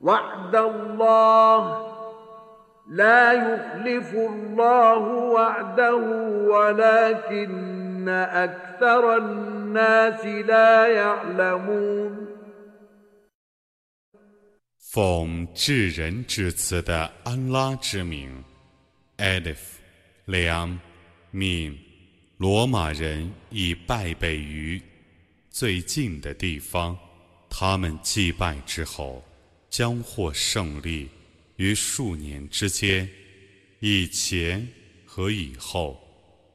وعد الله لا يخلف الله وعده ولكن أكثر الناس لا يعلمون 奉至仁至慈的安拉之名，Alif，两命罗马人已败北于最近的地方，他们祭拜之后， 将获胜利于数年之间，以前和以后，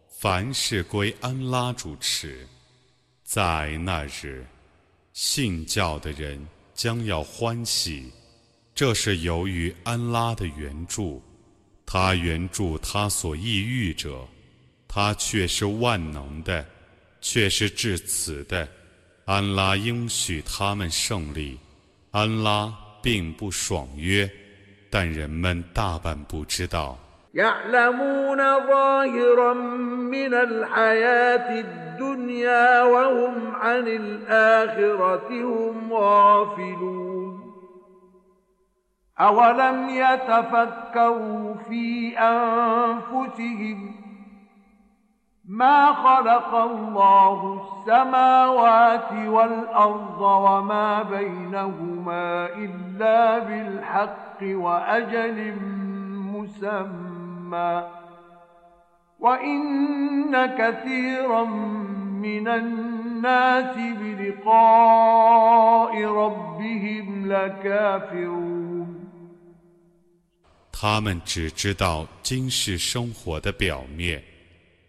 凡事归安拉主持。在那日，信教的人将要欢喜。这是由于安拉的援助，他援助他所抑郁者，他却是万能的，却是至此的。安拉应许他们胜利，安拉并不爽约，但人们大半不知道。أولم يتفكروا في أنفسهم ما خلق الله السماوات والأرض وما بينهما إلا بالحق وأجل مسمى وإن كثيرا من الناس بلقاء ربهم لكافرون 他们只知道今世生活的表面，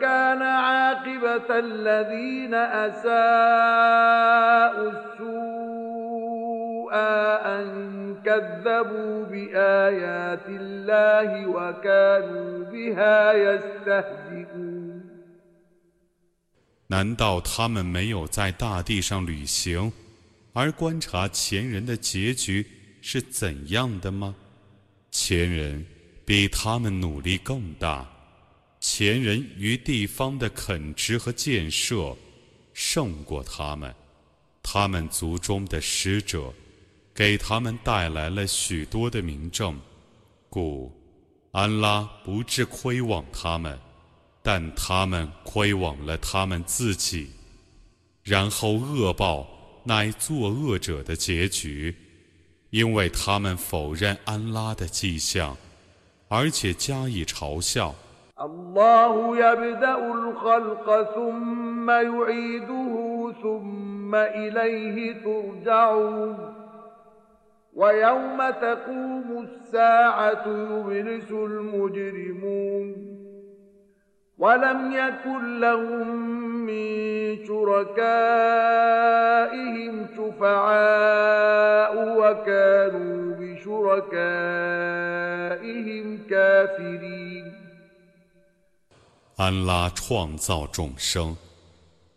كان عاقبة الذين أساءوا السوء أن كذبوا بآيات الله وكانوا بها يستهزئون 难道他们没有在大地上旅行，而观察前人的结局是怎样的吗？前人比他们努力更大， 前人于地方的垦殖和建设胜过他们，他们族中的使者给他们带来了许多的名证，故安拉不致亏枉他们。但他们亏枉了他们自己，然后恶报乃作恶者的结局，因为他们否认安拉的迹象，而且加以嘲笑。الله يبدأ الخلق ثم يعيده ثم إليه ترجعون. ويوم تقوم الساعة يبلس المجرمون. ولم يكن لهم من شركائهم شفعاء وكانوا بشركائهم كافرين. 安拉创造众生，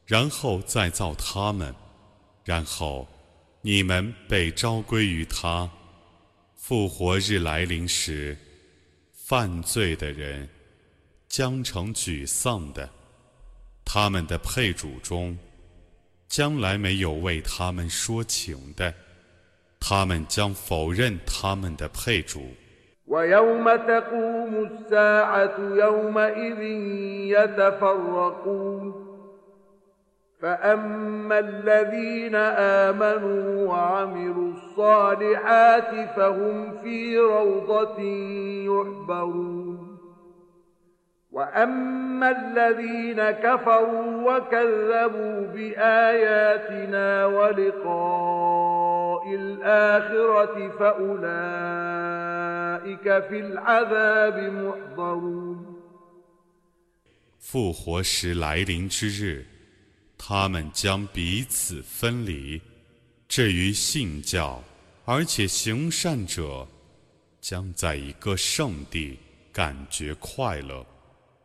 然后再造他们，然后你们被召归于他。复活日来临时，犯罪的人将成沮丧的。他们的配主中，将来没有为他们说情的，他们将否认他们的配主。ويوم تقوم الساعة يومئذ يتفرقون. فأما الذين آمنوا وعملوا الصالحات فهم في روضة يحبرون. وأما الذين كفروا وكذبوا بآياتنا ولقاء الآخرة فأولئك 复活时来临之日，他们将彼此分离。至于信教而且行善者，将在一个圣地感觉快乐；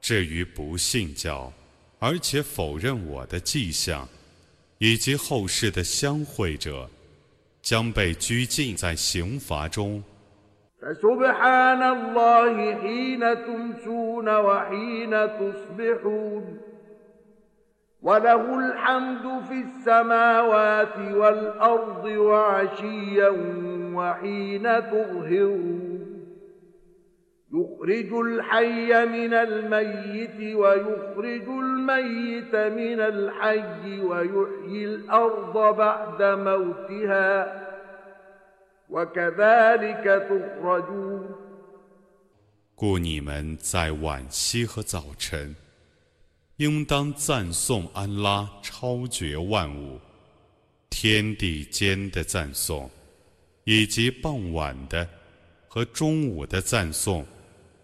至于不信教而且否认我的迹象以及后世的相会者， 将被拘禁在刑罚中。فسبحان الله حين تمسون وحين تصبحون وله الحمد في السماوات والأرض وعشيا وحين تظهرون يخرج الحي من الميت ويخرج الميت من الحي ويحيي الأرض بعد موتها 故你们在晚夕和早晨，应当赞颂安拉超绝万物，天地间的赞颂，以及傍晚的和中午的赞颂，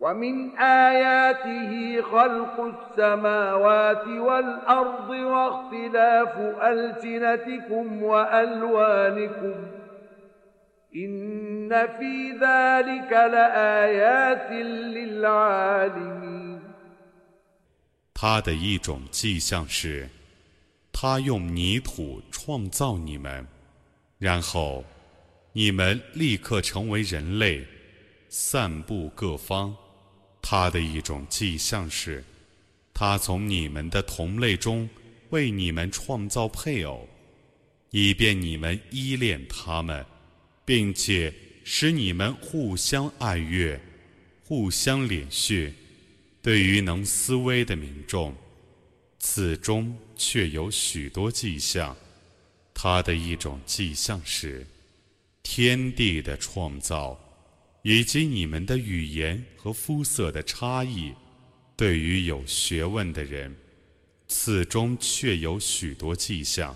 ومن آياته خلق السماوات والأرض واختلاف ألسنتكم وألوانكم ۖ他的一种迹象是，他用泥土创造你们，然后你们立刻成为人类，散布各方。 他的一种迹象是，他从你们的同类中为你们创造配偶，以便你们依恋他们。并且使你们互相爱悦，互相怜恤。对于能思维的民众，此中却有许多迹象。它的一种迹象是天地的创造，以及你们的语言和肤色的差异。对于有学问的人，此中却有许多迹象。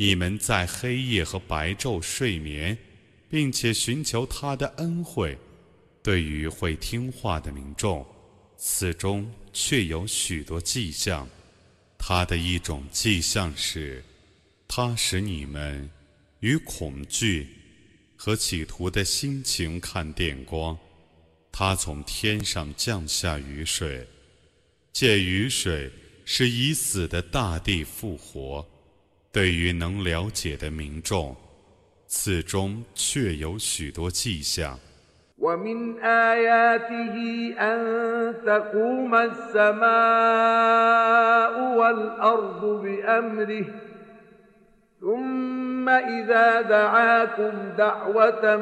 你们在黑夜和白昼睡眠，并且寻求他的恩惠。对于会听话的民众，此中却有许多迹象。他的一种迹象是，他使你们与恐惧和企图的心情看电光。他从天上降下雨水，借雨水使已死的大地复活。对于能了解的民众，此中确有许多迹象。ومن آياته أن تقوم السماء والأرض بأمره ثم إذا دعاكم دعوة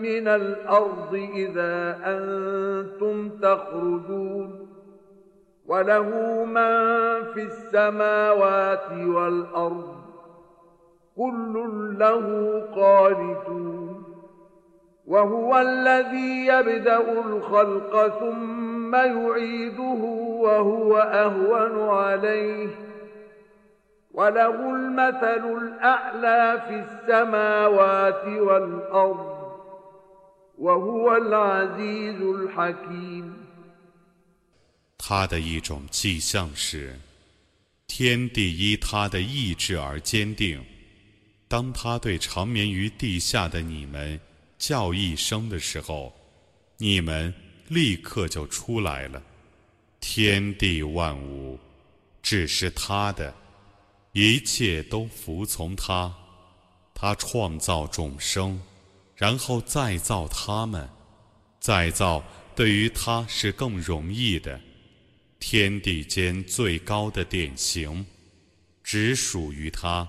من الأرض إذا أنتم تخرجون وله من في السماوات والأرض كل له قانتون وهو الذي يبدا الخلق ثم يعيده وهو اهون عليه وله المثل الاعلى في السماوات والارض وهو العزيز الحكيم 他的一种迹象是，天地依他的意志而坚定。 当他对长眠于地下的你们叫一声的时候，你们立刻就出来了。天地万物只是他的，一切都服从他。他创造众生，然后再造他们。再造对于他是更容易的。天地间最高的典型，只属于他。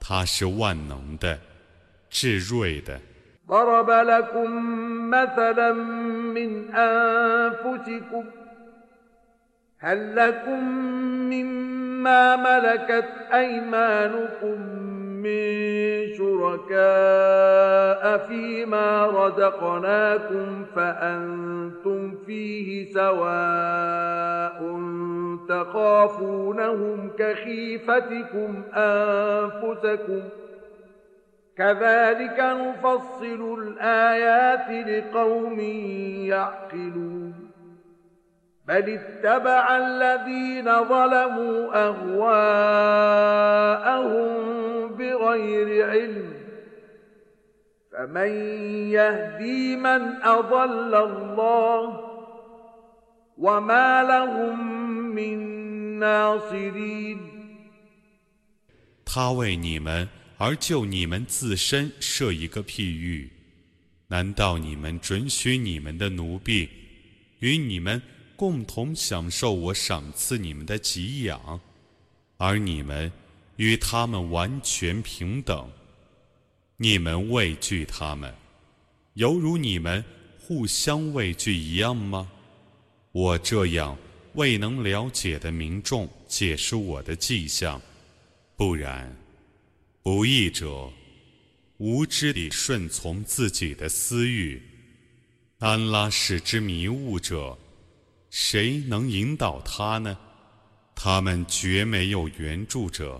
他是万能的、智睿的。ضرب لكم مثلا من أنفسكم هل لكم مما ملكت أيمانكم من شركاء فيما رزقناكم فأنتم فيه سواء تخافونهم كخيفتكم أنفسكم كذلك نفصل الآيات لقوم يعقلون بل اتبع الذين ظلموا أهواءهم بغير علم فمن يهدي من أضل الله وما لهم 他为你们而就你们自身设一个譬喻，难道你们准许你们的奴婢与你们共同享受我赏赐你们的给养，而你们 与他们完全平等？你们畏惧他们，犹如你们互相畏惧一样吗？我这样。未能了解的民众解释我的迹象，不然，不义者无知地顺从自己的私欲，安拉使之迷雾者，谁能引导他呢？他们绝没有援助者。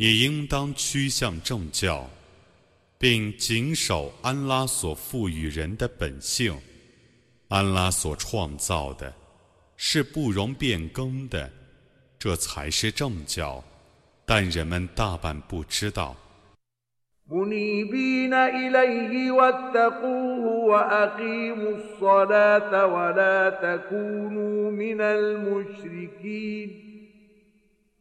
你应当趋向正教。并谨守安拉所赋予人的本性，安拉所创造的，是不容变更的，这才是正教，但人们大半不知道。 منيبين إليه واتقوه وأقيموا الصلاة ولا تكونوا من المشركين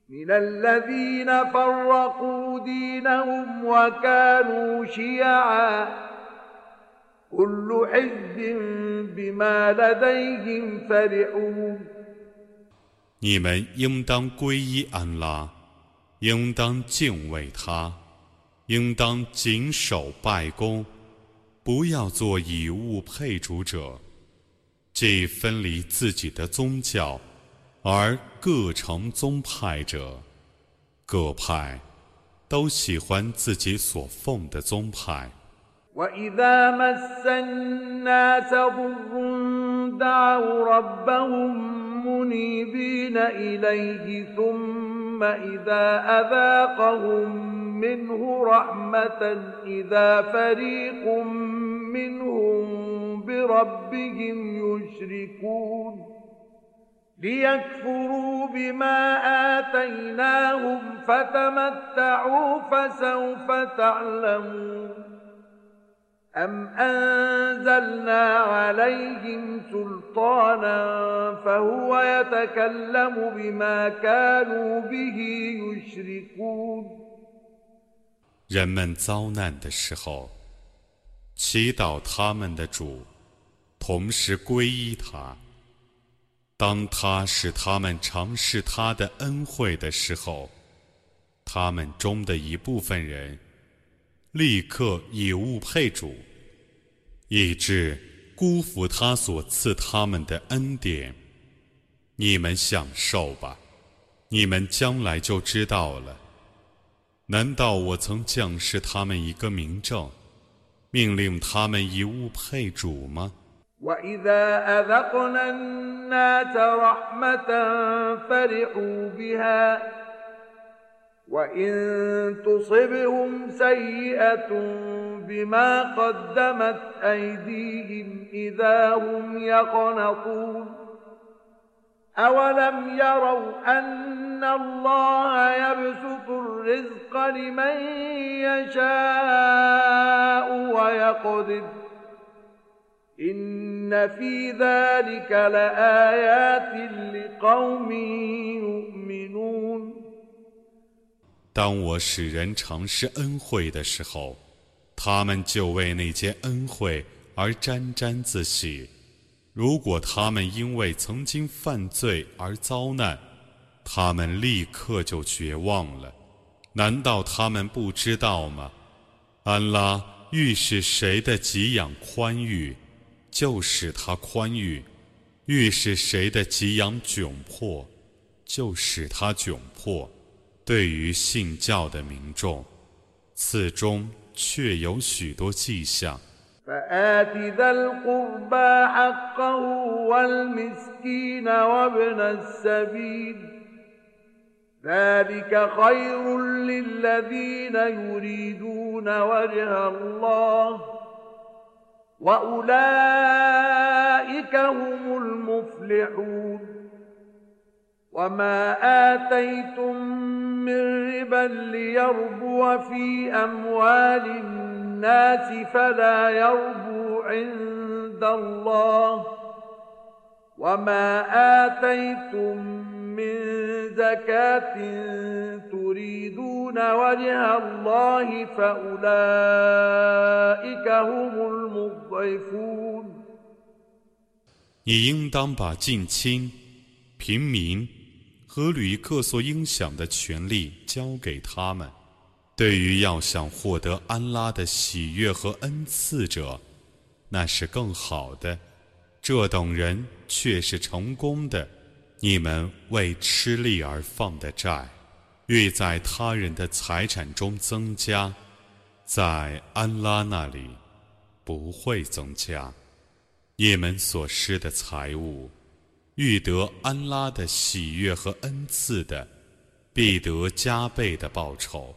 من الذين فرقوا دينهم وكانوا شيعا كل حزب بما لديهم فرحون 你们应当皈依安拉，应当敬畏他。应当谨守拜功，不要做以物配主者，既分离自己的宗教，而 各成宗派者，各派都喜欢自己所奉的宗派。منه رحمة إذا فريق منهم بربهم يشركون ليكفروا بما آتيناهم فتمتعوا فسوف تعلمون أم أنزلنا عليهم سلطانا فهو يتكلم بما كانوا به يشركون 人们遭难的时候，祈祷他们的主，同时皈依他。 当他使他们尝试他的恩惠的时候，他们中的一部分人立刻以物配主，以致辜负他所赐他们的恩典。你们享受吧，你们将来就知道了。难道我曾降示他们一个明证，命令他们以物配主吗？وإذا أذقنا الناس رحمة فرحوا بها وإن تصبهم سيئة بما قدمت أيديهم إذا هم يقنطون أولم يروا أن الله يبسط الرزق لمن يشاء ويقدر إن في ذلك لآيات لقوم يؤمنون 当我使人尝试恩惠的时候，他们就为那件恩惠而沾沾自喜。如果他们因为曾经犯罪而遭难，他们立刻就绝望了。难道他们不知道吗？安拉欲使谁的给养宽裕， 就使他宽裕；欲使谁的给养窘迫，就使他窘迫。对于信教的民众，此中确有许多迹象。فآت ذا القربى حقه والمسكين وابن السبيل ذلك خير للذين يريدون وجه الله وأولئك هم المفلحون. وما آتيتم من ربا ليربو في أموال الناس فلا يربو عند الله. وما آتيتم من زكاة تريدون وجه الله فأولئك هم المضعفون 你应当把近亲、平民和旅客所应享的权利交给他们。对于要想获得安拉的喜悦和恩赐者，那是更好的。这等人却是成功的。 你们为吃力而放的债，欲在他人的财产中增加，在安拉那里不会增加。你们所失的财物，欲得安拉的喜悦和恩赐的，必得加倍的报酬。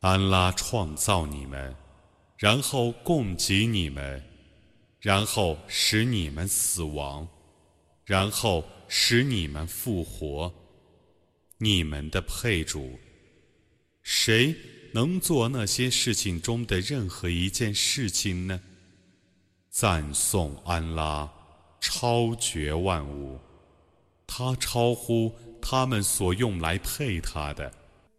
安拉创造你们，然后供给你们，然后使你们死亡，然后使你们复活。你们的配主，谁能做那些事情中的任何一件事情呢？赞颂安拉，超绝万物，他超乎他们所用来配他的。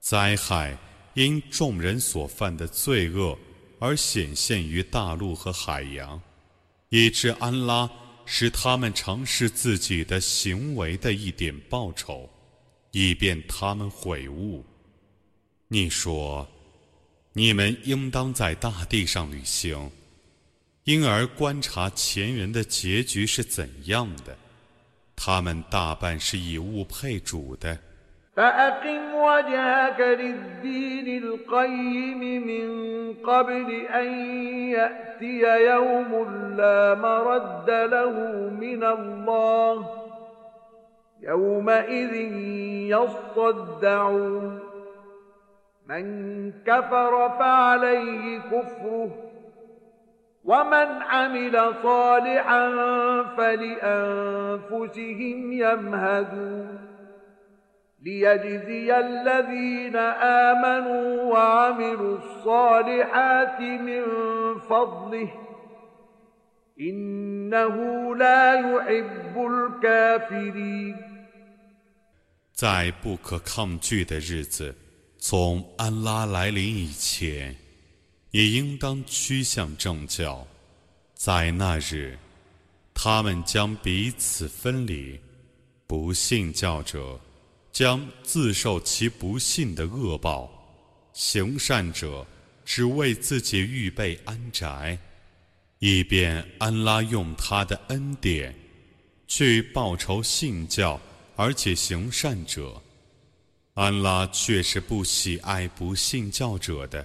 灾害因众人所犯的罪恶而显现于大陆和海洋，以致安拉使他们尝试自己的行为的一点报酬，以便他们悔悟。你说，你们应当在大地上旅行，因而观察前人的结局是怎样的。他们大半是以物配主的。فأقم وجهك للدين القيم من قبل أن يأتي يوم لا مرد له من الله يومئذ يصدعون من كفر فعليه كفره ومن عمل صالحا فلأنفسهم يمهدون ليجزي الذين آمنوا وعملوا الصالحات من فضله إنه لا يحب الكافرين 在不可抗拒的日子，从安拉来临以前。 也应当趋向正教，在那日，他们将彼此分离，不信教者将自受其不信的恶报，行善者只为自己预备安宅，以便安拉用他的恩典去报仇信教而且行善者，安拉却是不喜爱不信教者的。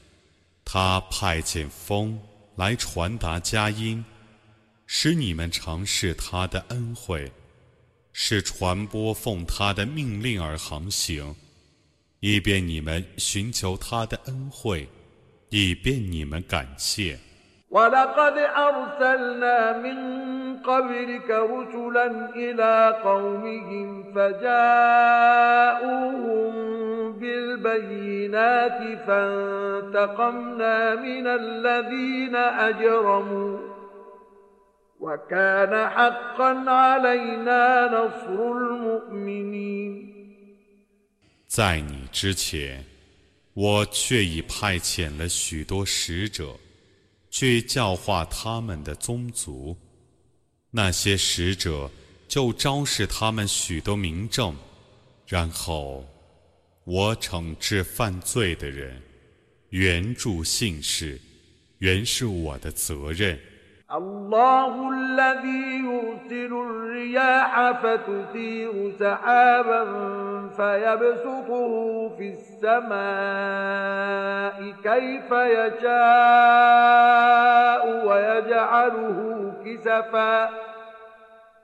他派遣风来传达佳音，使你们尝试他的恩惠，是传播奉他的命令而航行，以便你们寻求他的恩惠，以便你们感谢。بالبينات فانتقمنا من الذين أجرموا وكان حقا علينا نصر المؤمنين 在你之前，我却已派遣了许多使者，去教化他们的宗族。那些使者就昭示他们许多明证，然后。 我惩治犯罪的人，援助信士，原是我的责任。الله الذي يرسل الرياح فتثير سحابا فيبسطه في السماء كيف يشاء ويجعله كسفا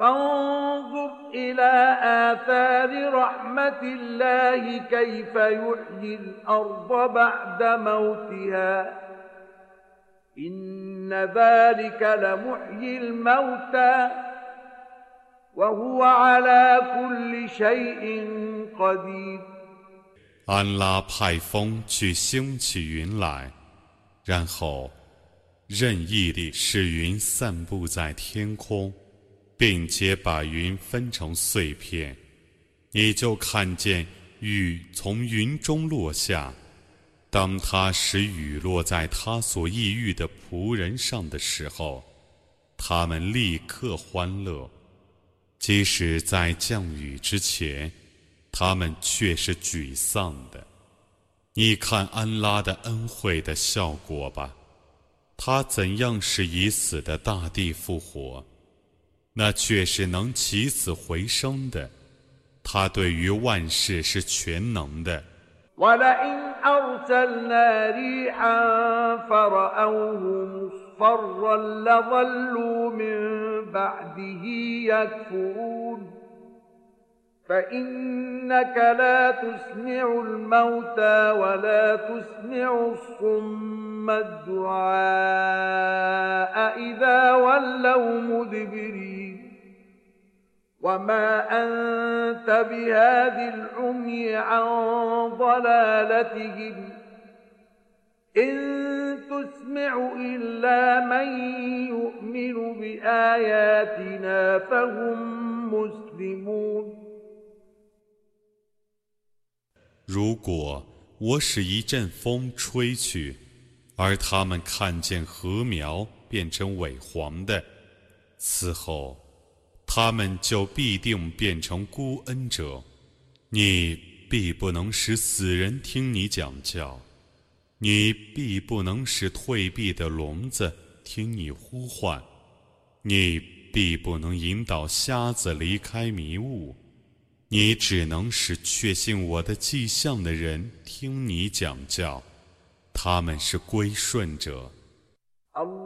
فانظر إلى آثار رحمة الله كيف يحيي الأرض بعد موتها إن ذلك لمحيي الموتى وهو على كل شيء قدير 安拉派风去兴起云来，然后任意地使云散布在天空。 并且把云分成碎片，你就看见雨从云中落下。当他使雨落在他所抑郁的仆人上的时候，他们立刻欢乐；即使在降雨之前，他们却是沮丧的。你看安拉的恩惠的效果吧，他怎样使已死的大地复活？那却是能起死回生的，他对于万事是全能的。ولئن أرسلنا ريحا فرأوه مصفرا لظلوا من بعده يكفرون فإنك لا تسمع الموتى ولا تسمع الصم الدعاء إذا ولوا مدبرين وما أنت بهذه العمي عن ضلالتهم إن تسمع إلا من يؤمن بآياتنا فهم مسلمون 如果我使一阵风吹去，而他们看见禾苗变成萎黄的，此后， 他们就必定变成孤恩者。你必不能使死人听你讲教，你必不能使退避的聋子听你呼唤，你必不能引导瞎子离开迷雾。你只能使确信我的迹象的人听你讲教，他们是归顺者。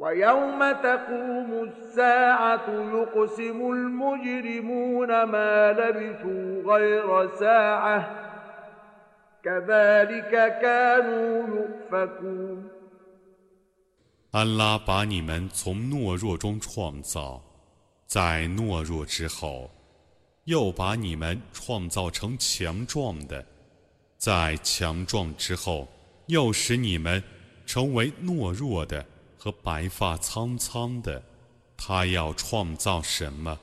ويوم تقوم الساعة يقسم المجرمون ما لبثوا غير ساعة كذلك كانوا يؤفكون 安拉把你们从懦弱中创造，在懦弱之后，又把你们创造成强壮的，在强壮之后，又使你们成为懦弱的 和白发苍苍的。他要创造什么，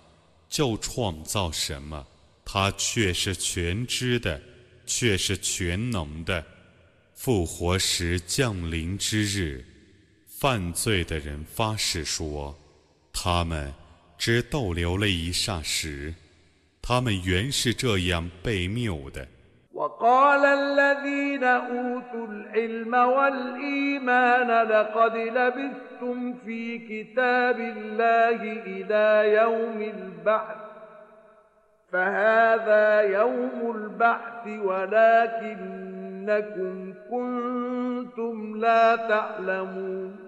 就创造什么。他却是全知的，却是全能的。复活时降临之日，犯罪的人发誓说，他们只逗留了一霎时。他们原是这样被谬的。وقال الذين أوتوا العلم والإيمان لقد لبثتم في كتاب الله إلى يوم البعث فهذا يوم البعث ولكنكم كنتم لا تعلمون.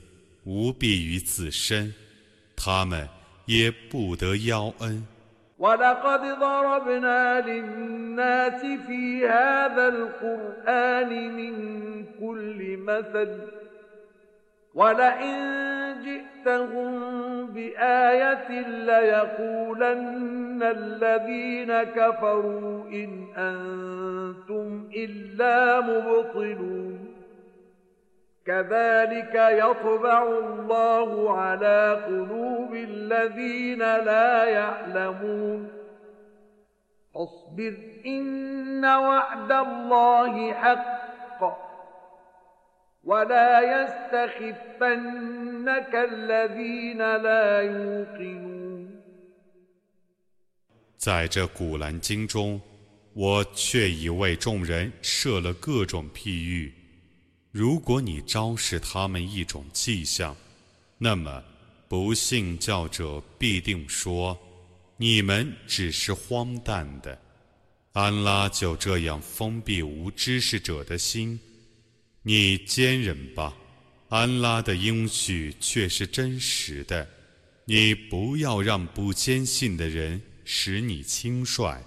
无必于自身，他们也不得邀恩。ولقد ضربنا للناس في هذا القرآن من كل مثل ولئن جئتهم بآية ليقولن الذين كفروا إن أنتم إلا مبطلون كذلك يطبع الله على قلوب الذين لا يعلمون اصبر إن وعد الله حق ولا يستخفنك الذين لا يوقنون 在这古兰经中，我却已为众人设了各种譬喻。 如果你昭示他们一种迹象，那么不信教者必定说：“你们只是荒诞的。”安拉就这样封闭无知识者的心。你坚忍吧，安拉的应许却是真实的。你不要让不坚信的人使你轻率。